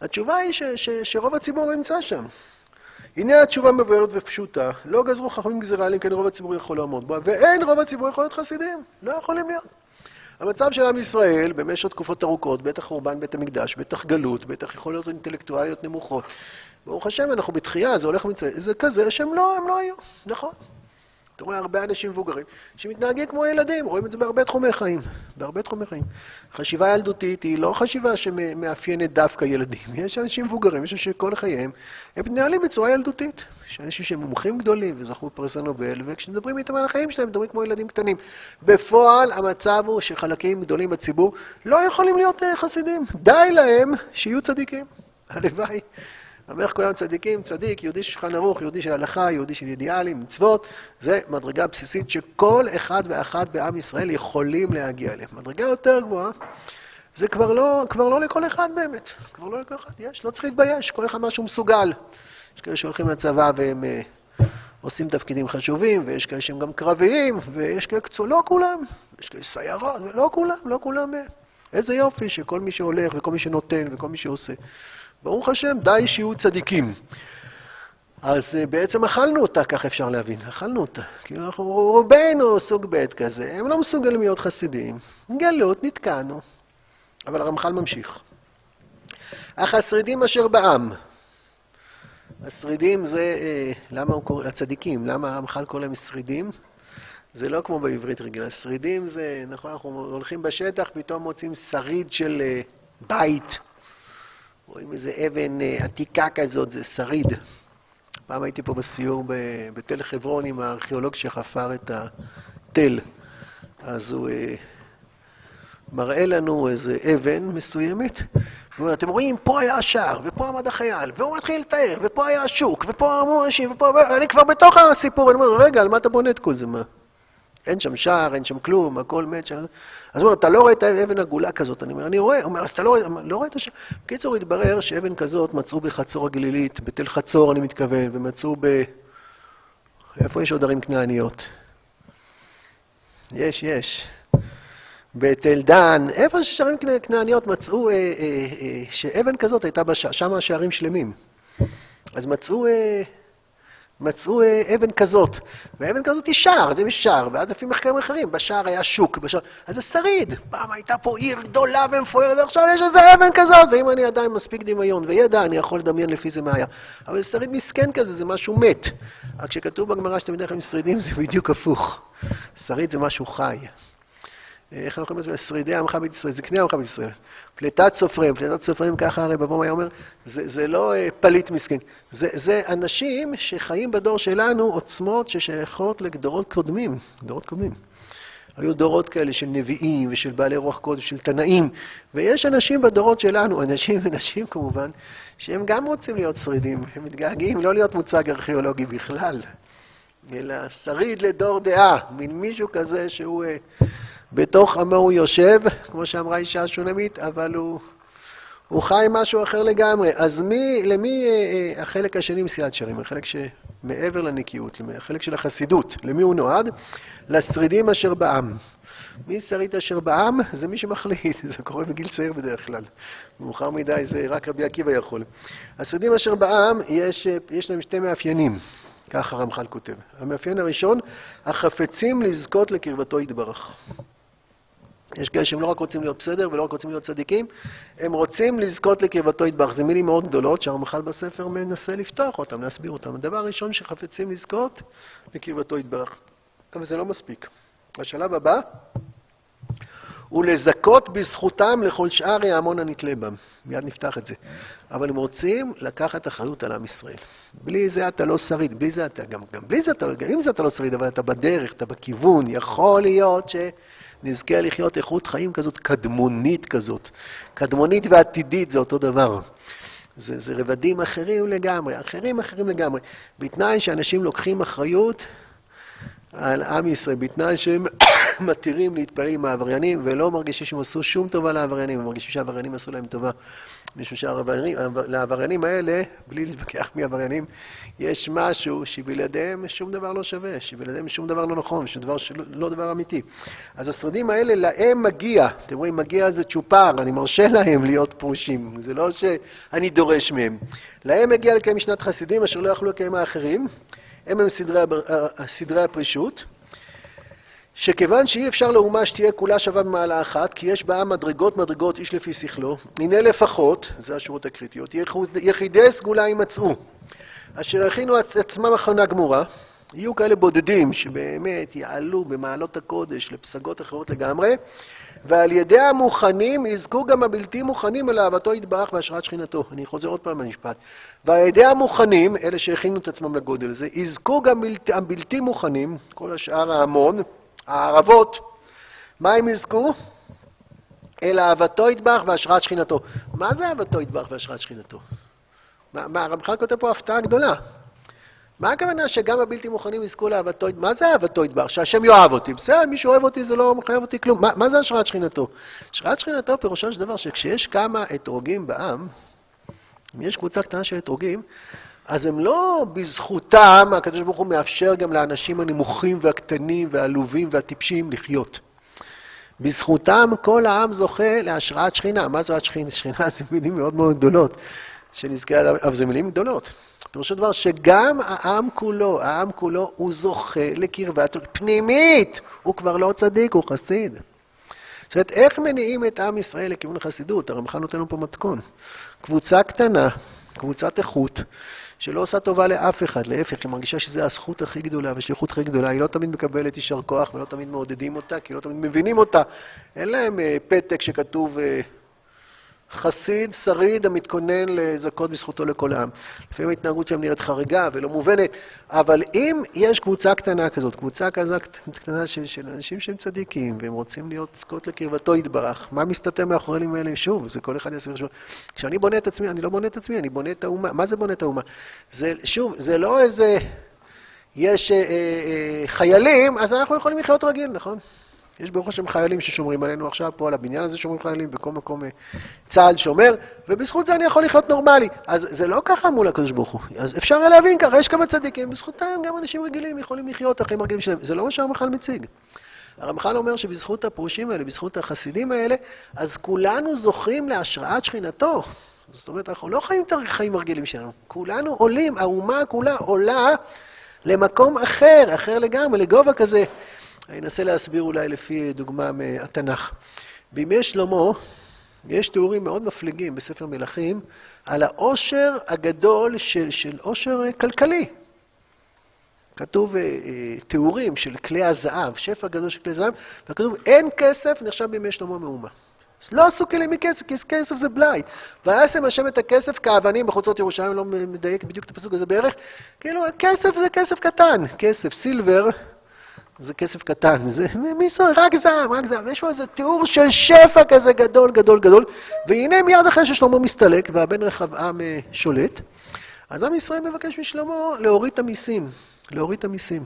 התשובה היא ש, ש, שרוב הציבור נמצא שם. הנה התשובה מבוארת ופשוטה, לא גזרו חכמים גזירה עליהם, כן רוב הציבור יכול לעמוד בה, ואין רוב הציבור יכול להיות חסידים, לא יכולים להיות. המצב של עם ישראל במשך תקופות ארוכות, בטח חורבן בית המקדש, בטח גלות, בטח יכולות אינטלקטואליות נמוכות. ברוך השם, אנחנו בתחייה, זה הולך ומצא, זה כזה שהם לא, הם לא היו, נכון. אתה רואה הרבה אנשים מבוגרים שמתנהגים כמו ילדים, רואים את זה בהרבה תחומי חיים, בהרבה תחומי חיים. חשיבה ילדותית היא לא חשיבה שמאפיינת דווקא ילדים. יש אנשים מבוגרים, יש אנשים שכל חייהם הם מתנהלים בצורה ילדותית. יש אנשים שהם מומחים גדולים וזכו פרס הנובל, וכשמדברים איתם על החיים שלהם, מדברים כמו ילדים קטנים. בפועל המצב הוא שחלקים גדולים בציבור לא יכולים להיות אה, חסידים. די להם שיהיו צדיקים. הלוואי. אומר כולם צדיקים, צדיק, יהודי של שולחן ערוך, יהודי של הלכה, יהודי של אידיאלים, מצוות, זה מדרגה בסיסית שכל אחד ואחת בעם ישראל יכולים להגיע אליה. מדרגה יותר גבוהה, זה כבר לא, כבר לא לכל אחד באמת, כבר לא לכל אחד, יש, לא צריך להתבייש, כל אחד מה שהוא מסוגל. יש כאלה שהולכים לצבא והם uh, עושים תפקידים חשובים, ויש כאלה שהם גם קרביים, ויש כאלה, לא כולם, יש כאלה סיירות, ולא כולם, לא כולם. אה. איזה יופי שכל מי שהולך וכל מי שנותן וכל מי שעושה. ברוך השם, די שיהיו צדיקים. אז אה, בעצם אכלנו אותה, כך אפשר להבין, אכלנו אותה. כאילו אנחנו רובנו סוג ב' כזה, הם לא מסוגלים להיות חסידים. גלות, נתקענו. אבל הרמח"ל ממשיך. אך השרידים אשר בעם, השרידים זה, אה, למה הוא קורא, הצדיקים, למה הרמח"ל קורא להם שרידים? זה לא כמו בעברית רגילה. שרידים זה, נכון, אנחנו הולכים בשטח, פתאום מוצאים שריד של אה, בית, רואים איזה אבן אה, עתיקה כזאת, זה שריד. פעם הייתי פה בסיור בתל חברון עם הארכיאולוג שחפר את התל. אז הוא אה, מראה לנו איזה אבן מסוימת, והוא אומר, אתם רואים, פה היה השער, ופה עמד החייל, והוא מתחיל לתאר, ופה היה השוק, ופה אמרו אנשים, ופה... ואני כבר בתוך הסיפור, אני אומר, רגע, על מה אתה בונה את כל זה? מה? אין שם שער, אין שם כלום, הכל מת שם. אז הוא אומר, אתה לא רואה את האבן עגולה כזאת? אני אומר, אני רואה. הוא אומר, אז אתה לא לא רואה את השער. בקיצור, התברר שאבן כזאת מצאו בחצור הגלילית, בתל חצור אני מתכוון, ומצאו ב... איפה יש עוד ערים כנעניות? יש, יש. בתל דן, איפה שיש ערים כנעניות מצאו אה, אה, אה, שאבן כזאת הייתה שם השערים שלמים. אז מצאו... אה, מצאו אה, אבן כזאת, ואבן כזאת היא שער, אז יש שער, ואז לפי מחקרים אחרים, בשער היה שוק, בשער... אז זה שריד. פעם הייתה פה עיר גדולה ומפוארת, ועכשיו יש איזה אבן כזאת, ואם אני עדיין מספיק דמיון וידע, אני יכול לדמיין לפי זה מה היה. אבל שריד מסכן כזה, זה משהו מת. רק כשכתוב בגמרא שאתם בדרך כלל שרידים, זה בדיוק הפוך. שריד זה משהו חי. איך אנחנו קוראים לזה? שרידי עמך בית ישראל, זקני עמך בית ישראל. פליטת סופרים, פליטת סופרים, ככה הרי בבום היה אומר, זה, זה לא אה, פליט מסכן, זה, זה אנשים שחיים בדור שלנו עוצמות ששייכות לדורות קודמים, דורות קודמים. היו דורות כאלה של נביאים ושל בעלי רוח קודש, של תנאים, ויש אנשים בדורות שלנו, אנשים ונשים כמובן, שהם גם רוצים להיות שרידים, הם מתגעגעים לא להיות מוצג ארכיאולוגי בכלל, אלא שריד לדור דעה, מין מישהו כזה שהוא... בתוך עמו הוא יושב, כמו שאמרה אישה השונמית, אבל הוא, הוא חי משהו אחר לגמרי. אז מי, למי אה, אה, החלק השני מסיעת שרים? החלק שמעבר לנקיות, החלק של החסידות, למי הוא נועד? לשרידים אשר בעם. מי שריד אשר בעם? זה מי שמחליט, זה קורה בגיל צעיר בדרך כלל. מאוחר מדי זה רק רבי עקיבא יכול. השרידים אשר בעם, יש, אה, יש להם שתי מאפיינים, ככה רמח"ל כותב. המאפיין הראשון, החפצים לזכות לקרבתו יתברך. יש כאלה שהם לא רק רוצים להיות בסדר ולא רק רוצים להיות צדיקים, הם רוצים לזכות לקרבתו יתברך. זה מילים מאוד גדולות שהרמח"ל בספר מנסה לפתוח אותם, להסביר אותם. הדבר הראשון שחפצים לזכות לקרבתו יתברך. אבל זה לא מספיק. השלב הבא ולזכות בזכותם לכל שאר ההמון הנתלה בם. מיד נפתח את זה. אבל הם רוצים לקחת אחריות על עם ישראל. בלי זה אתה לא שריד, בלי זה אתה, גם, גם בלי זה אתה, גם עם זה אתה לא שריד, אבל אתה בדרך, אתה בכיוון. יכול להיות שנזכה לחיות איכות חיים כזאת, קדמונית כזאת. קדמונית ועתידית זה אותו דבר. זה, זה רבדים אחרים לגמרי, אחרים אחרים לגמרי. בתנאי שאנשים לוקחים אחריות על עם ישראל, בתנאי שהם מתירים להתפלל עם העבריינים ולא מרגישים שהם עשו שום טובה לעבריינים, הם מרגישים שהעבריינים עשו להם טובה. משום שלעבריינים האלה, בלי להתווכח מי עבריינים, יש משהו שבלעדיהם שום דבר לא שווה, שבלעדיהם שום דבר לא נכון, שום דבר שלא לא דבר אמיתי. אז השרידים האלה, להם מגיע, אתם רואים, מגיע זה צ'ופר, אני מרשה להם להיות פרושים, זה לא שאני דורש מהם. להם מגיע לקיים משנת חסידים אשר לא יכלו לקיים האחרים. הם הם סדרי, סדרי הפרישות, שכיוון שאי אפשר לאומה שתהיה כולה שווה במעלה אחת, כי יש בעם מדרגות מדרגות איש לפי שכלו, הנה לפחות, זה השורות הקריטיות, יחידי סגולה יימצאו, אשר הכינו עצמם הכנה גמורה, יהיו כאלה בודדים שבאמת יעלו במעלות הקודש לפסגות אחרות לגמרי, ועל ידי המוכנים יזכו גם הבלתי מוכנים אל אהבתו יתברך והשראת שכינתו. אני חוזר עוד פעם למשפט. ועל ידי המוכנים, אלה שהכינו את עצמם לגודל הזה, יזכו גם בלתי, הבלתי מוכנים, כל השאר ההמון, הערבות, מה הם יזכו? אל אהבתו יתברך והשראת שכינתו. מה זה אהבתו יתברך והשראת שכינתו? מה, מה הרמח"ל כותב פה הפתעה גדולה. מה הכוונה שגם הבלתי מוכנים יזכו לאהבתו? מה זה אהבתו ידבר? שהשם יאהב אותי. בסדר, מי שאוהב אותי זה לא מחייב אותי כלום. מה, מה זה השראת שכינתו? השראת שכינתו פירושו של דבר שכשיש כמה אתרוגים בעם, אם יש קבוצה קטנה של אתרוגים, אז הם לא בזכותם, הקדוש ברוך הוא מאפשר גם לאנשים הנמוכים והקטנים והעלובים והטיפשים לחיות. בזכותם כל העם זוכה להשראת שכינה. מה זה השראת שכינה? שכינה זה מילים מאוד מאוד גדולות, שנזכה, אבל זה מילים גדולות. פירושו דבר שגם העם כולו, העם כולו, הוא זוכה לקרבת פנימית. הוא כבר לא צדיק, הוא חסיד. זאת אומרת, איך מניעים את עם ישראל לכיוון החסידות? הרמח"ל נותן לנו פה מתכון. קבוצה קטנה, קבוצת איכות, שלא עושה טובה לאף אחד, להפך, היא מרגישה שזו הזכות הכי גדולה והשליחות הכי גדולה. היא לא תמיד מקבלת יישר כוח ולא תמיד מעודדים אותה, כי לא תמיד מבינים אותה. אין להם אה, פתק שכתוב... אה, חסיד, שריד, המתכונן לזכות בזכותו לכל העם. לפעמים ההתנהגות שלהם נראית חריגה ולא מובנת, אבל אם יש קבוצה קטנה כזאת, קבוצה כזאת קטנה של, של אנשים שהם צדיקים, והם רוצים להיות זכות לקרבתו יתברך, מה מסתתר מאחורי המילים האלה? שוב, זה כל אחד יעשה חשבון. כשאני בונה את עצמי, אני לא בונה את עצמי, אני בונה את האומה. מה זה בונה את האומה? זה, שוב, זה לא איזה... יש אה, אה, חיילים, אז אנחנו יכולים לחיות רגיל, נכון? יש ברוך השם חיילים ששומרים עלינו עכשיו, פה על הבניין הזה שומרים חיילים, בכל מקום אה, צה"ל שומר, ובזכות זה אני יכול לחיות נורמלי. אז זה לא ככה מול הקדוש ברוך הוא. אז אפשר להבין ככה, יש כמה צדיקים, בזכותם גם אנשים רגילים יכולים לחיות אחרי מרגילים שלהם. זה לא מה שהרמח"ל מציג. הרמח"ל אומר שבזכות הפרושים האלה, בזכות החסידים האלה, אז כולנו זוכים להשראת שכינתו. זאת אומרת, אנחנו לא חיים את החיים הרגילים שלנו. כולנו עולים, האומה כולה עולה למקום אחר, אחר לגמרי, לגובה כזה. אני אנסה להסביר אולי לפי דוגמה מהתנ"ך. בימי שלמה יש תיאורים מאוד מפליגים בספר מלכים על העושר הגדול של, של עושר כלכלי. כתוב uh, תיאורים של כלי הזהב, שפע גדול של כלי זהב, וכתוב אין כסף נחשב בימי שלמה מאומה. לא עשו כלים מכסף, כי כסף זה בלאי. וישם השם את הכסף כאבנים בחוצות ירושלים, לא מדייק בדיוק את הפסוק הזה בערך, כאילו כסף זה כסף קטן, כסף, סילבר, זה כסף קטן, זה מיסוי, רק זעם, רק זעם. יש פה איזה תיאור של שפע כזה גדול, גדול, גדול, והנה מיד אחרי ששלמה מסתלק והבן רחבעם אה, שולט, אז עם ישראל מבקש משלמה להוריד את המיסים, להוריד את המיסים.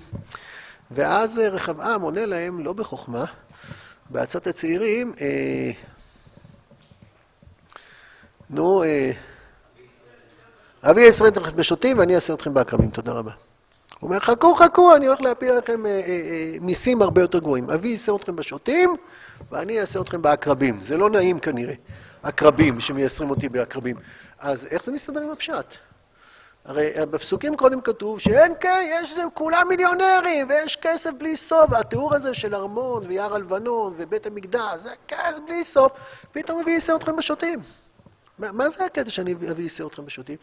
ואז אה, רחבעם עונה להם, לא בחוכמה, בעצת הצעירים, אה, נו, אה, אבי ישראל אתכם בשוטים ואני אעשה אתכם בעקרבים. תודה רבה. הוא אומר, חכו, חכו, אני הולך להפיל לכם אה, אה, אה, מיסים הרבה יותר גרועים. אבי יישא אתכם בשוטים, ואני אעשה אתכם בעקרבים. זה לא נעים כנראה, עקרבים, שמייסרים אותי בעקרבים. אז איך זה מסתדר עם הפשט? הרי בפסוקים קודם כתוב שאין כן, יש זה, כולם מיליונרים, ויש כסף בלי סוף. והתיאור הזה של ארמון ויער הלבנון ובית המקדש, זה כסף בלי סוף. פתאום אבי יישא אתכם בשוטים. מה, מה זה הקטע שאני אביא יישא אתכם בשוטים?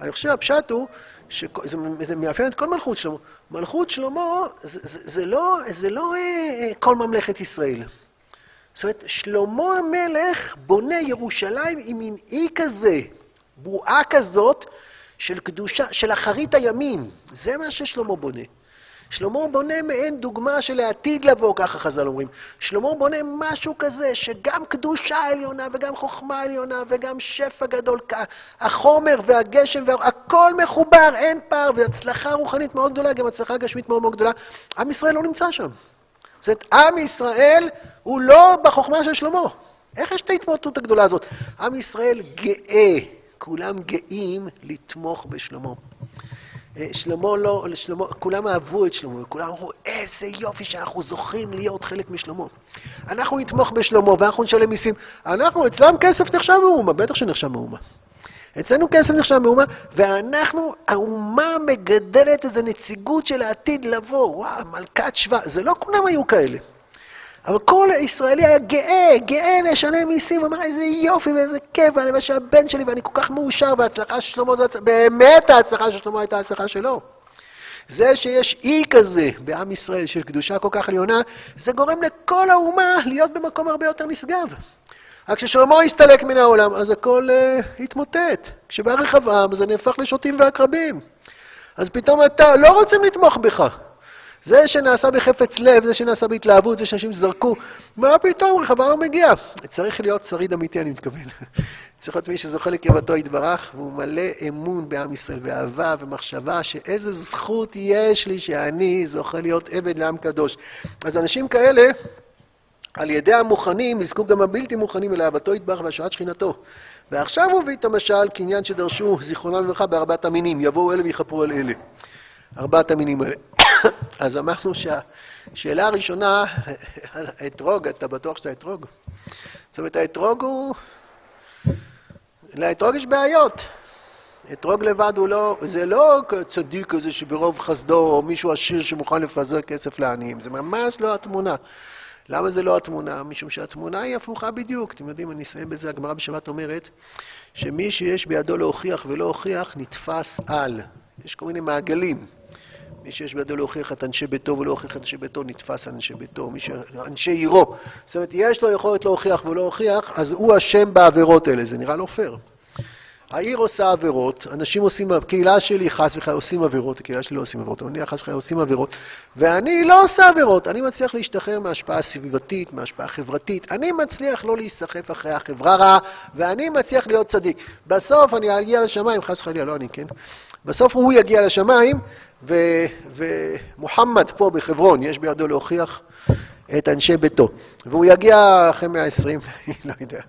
אני חושב הפשט הוא, שזה מאפיין את כל מלכות שלמה. מלכות שלמה זה, זה, זה לא, זה לא אה, כל ממלכת ישראל. זאת אומרת, שלמה המלך בונה ירושלים עם מין אי כזה, בועה כזאת של קדושה, של אחרית הימים. זה מה ששלמה בונה. שלמה בונה מעין דוגמה של העתיד לבוא, ככה חז"ל אומרים. שלמה בונה משהו כזה, שגם קדושה עליונה וגם חוכמה עליונה וגם שפע גדול, החומר והגשם, וה... הכל מחובר, אין פער, והצלחה רוחנית מאוד גדולה, גם הצלחה גשמית מאוד מאוד גדולה. עם ישראל לא נמצא שם. זאת אומרת, עם ישראל הוא לא בחוכמה של שלמה. איך יש את ההתמודדות הגדולה הזאת? עם ישראל גאה, כולם גאים לתמוך בשלמה. אה, שלמה לא, שלמה, כולם אהבו את שלמה, וכולם אמרו, איזה יופי שאנחנו זוכים להיות חלק משלמה. אנחנו נתמוך בשלמה ואנחנו נשלם מיסים. אנחנו, אצלם כסף נחשב מאומה, בטח שנחשב מאומה. אצלנו כסף נחשב מאומה, ואנחנו, האומה מגדלת איזו נציגות של העתיד לבוא. וואו, מלכת שבא. זה לא כולם היו כאלה. אבל כל ישראלי היה גאה, גאה לשלם מיסים, הוא אמר, איזה יופי ואיזה כיף, ואני חושב שהבן שלי, ואני כל כך מאושר, וההצלחה של שלמה הצלחה, באמת ההצלחה של שלמה הייתה ההצלחה שלו. זה שיש אי כזה בעם ישראל של קדושה כל כך עליונה, זה גורם לכל האומה להיות במקום הרבה יותר נשגב. רק כששלמה הסתלק מן העולם, אז הכל uh, התמוטט. כשבא רחבעם, זה נהפך לשוטים ועקרבים. אז פתאום אתה, לא רוצים לתמוך בך. זה שנעשה בחפץ לב, זה שנעשה בהתלהבות, זה שאנשים זרקו, מה פתאום, רחבעם לא מגיע. צריך להיות שריד אמיתי, אני מתכוון. צריך להיות מי שזוכה לקרבתו יתברך, והוא מלא אמון בעם ישראל, ואהבה ומחשבה שאיזה זכות יש לי שאני זוכה להיות עבד לעם קדוש. אז אנשים כאלה, על ידי המוכנים, יזכו גם הבלתי מוכנים אל אהבתו יתברך והשעת שכינתו. ועכשיו הוא מביא את המשל כעניין שדרשו זיכרונם לברכה בארבעת המינים, יבואו אלה ויכפרו על אלה. ארבעת המינים האלה. אז אמרנו שהשאלה הראשונה, האתרוג, אתה בטוח שאתה אתרוג? זאת אומרת, האתרוג הוא... לאתרוג יש בעיות. אתרוג לבד הוא לא, זה לא צדיק כזה שברוב חסדו, או מישהו עשיר שמוכן לפזר כסף לעניים, זה ממש לא התמונה. למה זה לא התמונה? משום שהתמונה היא הפוכה בדיוק. אתם יודעים, אני אסיים בזה, הגמרא בשבת אומרת שמי שיש בידו להוכיח ולא הוכיח, נתפס על. יש כל מיני מעגלים. מי שיש בידו להוכיח את אנשי ביתו ולא הוכיח את אנשי ביתו, נתפס על אנשי ביתו, מי ש... אנשי עירו. זאת אומרת, יש לו יכולת להוכיח ולא הוכיח, אז הוא אשם בעבירות האלה. זה נראה לא פייר. העיר עושה עבירות, אנשים עושים, הקהילה שלי חס וחלילה עושים עבירות, הקהילה שלי לא עושים עבירות, אבל אני חס וחלילה עושים עבירות, ואני לא עושה עבירות, אני מצליח להשתחרר מהשפעה סביבתית, מהשפעה חברתית, אני מצליח לא להיסחף אחרי החברה רעה, ואני מצליח להיות צדיק. בסוף אני אגיע לשמיים, חס וחלילה, לא אני, כן? בסוף הוא יגיע לשמיים, ומוחמד פה בחברון, יש בידו להוכיח את אנשי ביתו. והוא יגיע אחרי 120, לא יודע,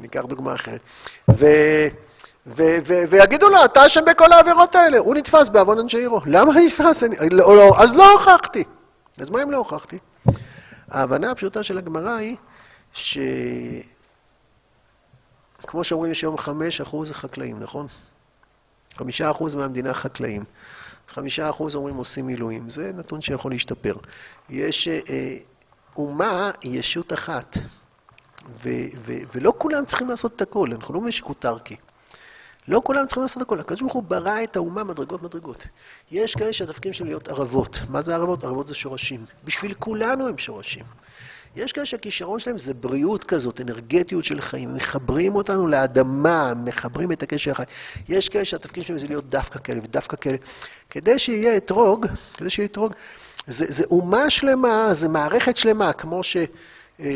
ניקח דוגמה אחרת. ו... ויגידו לו, אתה אשם בכל העבירות האלה. הוא נתפס בעוון אנשי עירו. למה נתפס? לא, לא, אז לא הוכחתי. אז מה אם לא הוכחתי? ההבנה הפשוטה של הגמרא היא שכמו שאומרים, יש היום 5% חקלאים, נכון? 5% מהמדינה חקלאים. חמישה אחוז אומרים עושים מילואים, זה נתון שיכול להשתפר. יש אה, אומה ישות אחת, ו, ו, ולא כולם צריכים לעשות את הכל, אנחנו לא משק אוטרקי. לא כולם צריכים לעשות הכל. הקדוש ברוך הוא ברא את האומה מדרגות מדרגות. יש כאלה שהתפקידים שלהם להיות ערבות. מה זה ערבות? ערבות זה שורשים. בשביל כולנו הם שורשים. יש כאלה שהכישרון שלהם זה בריאות כזאת, אנרגטיות של חיים, מחברים אותנו לאדמה, מחברים את הקשר החיים. יש כאלה שהתפקיד שלהם זה להיות דווקא כאלה ודווקא כאלה. כדי שיהיה אתרוג, כדי שיהיה אתרוג, זה, זה אומה שלמה, זה מערכת שלמה, כמו ש... אה, אה,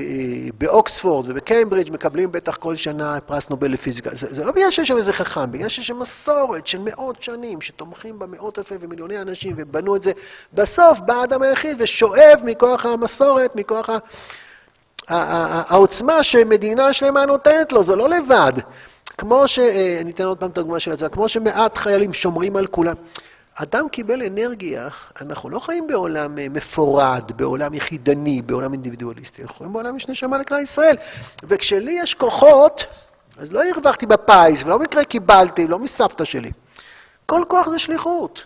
באוקספורד ובקיימברידג' מקבלים בטח כל שנה פרס נובל לפיזיקה. זה, זה לא בגלל שיש שם איזה חכם, בגלל שיש שם מסורת של מאות שנים, שתומכים בה מאות אלפי ומיליוני אנשים ובנו את זה. בסוף בא האדם היחיד ושואב מכוח המסורת, מכוח. העוצמה שמדינה שלמה נותנת לו, זה לא לבד. כמו ש... אה, אני אתן עוד פעם את הדוגמה של זה, כמו שמעט חיילים שומרים על כולם. אדם קיבל אנרגיה, אנחנו לא חיים בעולם אה, מפורד, בעולם יחידני, בעולם אינדיבידואליסטי, אנחנו חיים בעולם יש נשמה לכלל ישראל. וכשלי יש כוחות, אז לא הרווחתי בפיס, ולא במקרה קיבלתי, לא מסבתא שלי. כל כוח זה שליחות.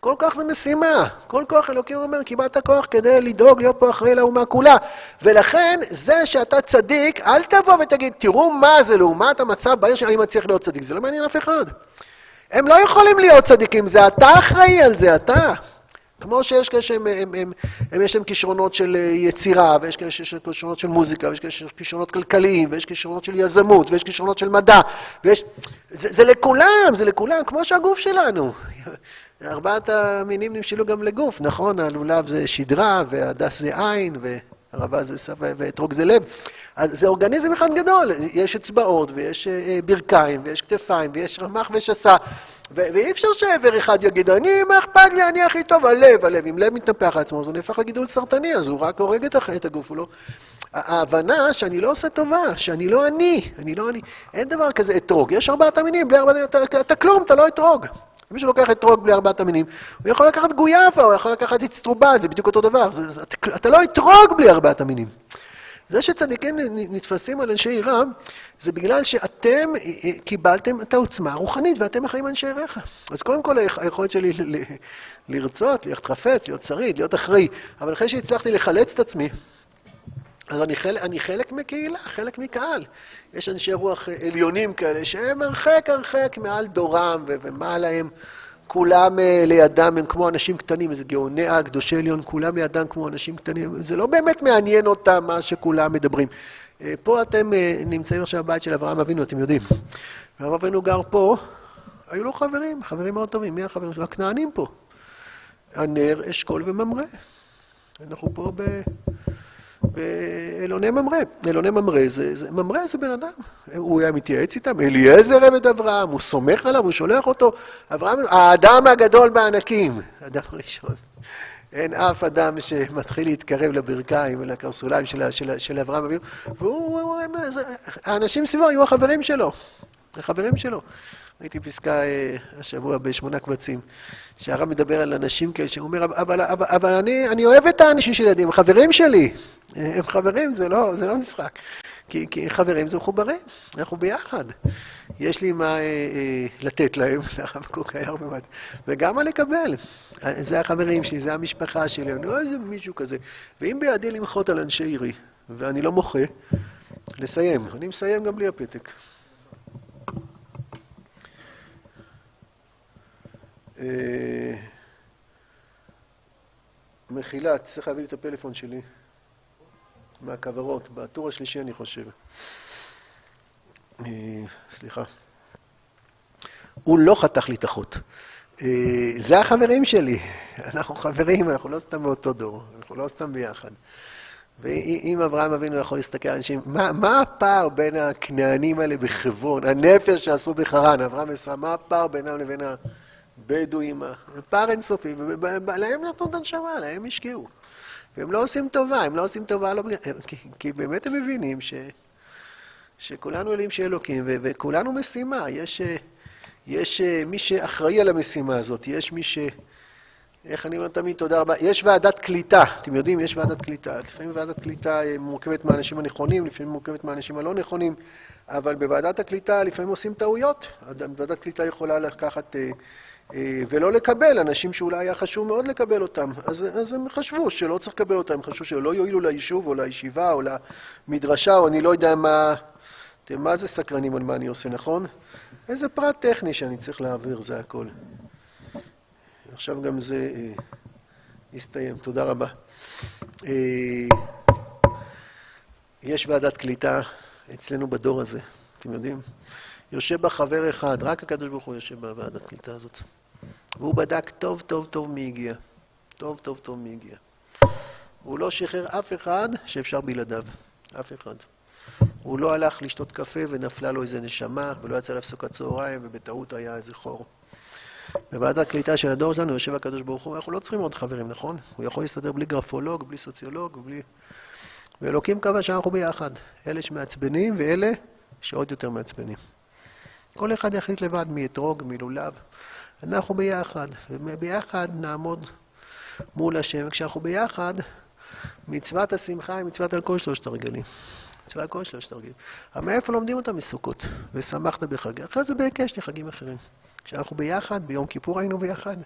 כל כוח זה משימה. כל כוח אלוקים אומר, קיבלת כוח כדי לדאוג, להיות פה אחראי לאומה כולה. ולכן, זה שאתה צדיק, אל תבוא ותגיד, תראו מה זה לעומת המצב בעיר שאני מצליח להיות צדיק. זה לא מעניין אף אחד. הם לא יכולים להיות צדיקים, זה אתה אחראי על זה, אתה. כמו שיש כאלה שהם, הם, הם, הם, יש להם כישרונות של אה, יצירה, ויש כאלה שיש להם כישרונות של מוזיקה, ויש כאלה שיש כישרונות כלכליים, ויש כישרונות של יזמות, ויש כישרונות של מדע, ויש... זה, זה לכולם, זה לכולם, כמו שהגוף שלנו. ארבעת המינים נמשלו גם לגוף, נכון? הלולב זה שדרה, והדס זה עין, והרבה זה שפה, ואתרוג זה לב. אז זה אורגניזם אחד גדול, יש אצבעות, ויש אה, ברכיים, ויש כתפיים, ויש רמ"ח ושסה. ואי אפשר שעבר אחד יגיד, אני, מה אכפת לי, אני הכי טוב, הלב, הלב. אם לב מתנפח על עצמו, אז הוא נהפך לגידול סרטני, אז הוא רק הורג את הגוף, הוא לא... ההבנה שאני לא עושה טובה, שאני לא אני, אני לא אני. אין דבר כזה אתרוג. יש ארבעת המינים, בלי ארבעת המינים, אתה, אתה כלום, אתה לא אתרוג. מי שלוקח אתרוג בלי ארבעת המינים, הוא יכול לקחת גויאבה, הוא יכול לקחת אצטרובל, זה בדיוק אותו דבר. זה, זה, אתה, אתה לא אתרוג בלי ארבעת המינים. זה שצדיקים נתפסים על אנשי עירה, זה בגלל שאתם אה, אה, קיבלתם את העוצמה הרוחנית ואתם החיים אנשי עיריך. אז קודם כל היכולת שלי לרצות, להיות חפץ, להיות שריד, להיות אחראי, אבל אחרי שהצלחתי לחלץ את עצמי, אז אני חלק, אני חלק מקהילה, חלק מקהל. יש אנשי רוח עליונים כאלה שהם הרחק הרחק מעל דורם ומעלהם. כולם אה, לידם הם כמו אנשים קטנים, איזה גאוני על, קדושי עליון, כולם לידם כמו אנשים קטנים. זה לא באמת מעניין אותם מה שכולם מדברים. אה, פה אתם אה, נמצאים עכשיו בבית של אברהם אבינו, אתם יודעים. אברהם אבינו גר פה, היו לו חברים, חברים מאוד טובים. מי החברים שלו? הכנענים פה. הנר, אשכול וממרא. אנחנו פה ב... באלוני ממרא. אלוני ממרא זה, זה, ממרא זה בן אדם. הוא היה מתייעץ איתם, אליעזר עבד אברהם, הוא סומך עליו, הוא שולח אותו. אברהם, האדם הגדול בענקים, אדם ראשון. אין אף אדם שמתחיל להתקרב לברכיים ולקרסוליים של, של, של אברהם אבינו, והוא, האנשים סביבו היו החברים שלו, החברים שלו. ראיתי פסקה אה, השבוע בשמונה קבצים, שהרב מדבר על אנשים כאלה, שהוא אומר, אבל, אבל, אבל אני, אני אוהב את האנשים שלי, הם חברים שלי. הם חברים, זה לא, זה לא משחק. כי, כי חברים זה מחוברים, אנחנו ביחד. יש לי מה אה, אה, לתת להם, הרב קוק היה הרבה מה... וגם מה לקבל. זה החברים שלי, זה המשפחה שלי, אני לא איזה מישהו כזה. ואם בידי למחות על אנשי עירי, ואני לא מוחה, לסיים. אני מסיים גם בלי הפתק. מחילה, צריך להביא לי את הפלאפון שלי. מהכוורות, בטור השלישי אני חושב. אה, סליחה. הוא לא חתך לי את החוט. אה, זה החברים שלי. אנחנו חברים, אנחנו לא סתם באותו דור, אנחנו לא סתם ביחד. ואם אברהם אבינו יכול להסתכל על אנשים, מה, מה הפער בין הכנענים האלה בחברון, הנפש שעשו בחרן, אברהם ועשרה, מה הפער בינם לבין הבדואים? פער אינסופי, ולהם נתנו את הנשמה, להם השקיעו. והם לא עושים טובה, הם לא עושים טובה לא. כי, כי באמת הם מבינים ש, שכולנו אלים של אלוקים, ו, וכולנו משימה. יש, יש מי שאחראי על המשימה הזאת, יש מי ש... איך אני אומר תמיד תודה רבה? יש ועדת קליטה, אתם יודעים, יש ועדת קליטה. לפעמים ועדת קליטה מורכבת מהאנשים הנכונים, לפעמים מורכבת מהאנשים הלא נכונים, אבל בוועדת הקליטה לפעמים עושים טעויות. ועדת קליטה יכולה לקחת... אה, ולא לקבל אנשים שאולי היה חשוב מאוד לקבל אותם. אז, אז הם חשבו שלא צריך לקבל אותם, הם חשבו שלא יועילו ליישוב או לישיבה או למדרשה או אני לא יודע מה... אתם מה זה סקרנים על מה אני עושה, נכון? איזה פרט טכני שאני צריך להעביר, זה הכל. עכשיו גם זה אה, יסתיים. תודה רבה. אה, יש ועדת קליטה אצלנו בדור הזה, אתם יודעים? יושב בה חבר אחד, רק הקדוש ברוך הוא יושב בוועדת קליטה הזאת. והוא בדק טוב טוב טוב מי הגיע. טוב טוב טוב מי הגיע. הוא לא שחרר אף אחד שאפשר בלעדיו. אף אחד. הוא לא הלך לשתות קפה ונפלה לו איזה נשמה, ולא יצא להפסוק הצהריים, ובטעות היה איזה חור. בוועדת הקליטה של הדור שלנו יושב הקדוש ברוך הוא, אנחנו לא צריכים עוד חברים, נכון? הוא יכול להסתדר בלי גרפולוג, בלי סוציולוג, בלי... ואלוקים קבע שאנחנו ביחד. אלה שמעצבנים ואלה שעוד יותר מעצבנים. כל אחד יחליט לבד מי אתרוג, מי לולב. אנחנו ביחד, וביחד נעמוד מול השם. וכשאנחנו ביחד, מצוות השמחה היא מצוות על כל שלושת הרגלים. מצווה על כל שלושת הרגלים. אבל מאיפה לומדים אותה? מסוכות. ושמחת בחגים. אחרי זה בהיקש לחגים אחרים. כשאנחנו ביחד, ביום כיפור היינו ביחד,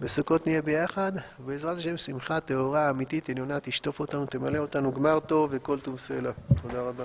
בסוכות נהיה ביחד, ובעזרת השם שמחה טהורה, אמיתית, עליונה, תשטוף אותנו, תמלא אותנו גמר טוב וכל טוב סלע. תודה רבה.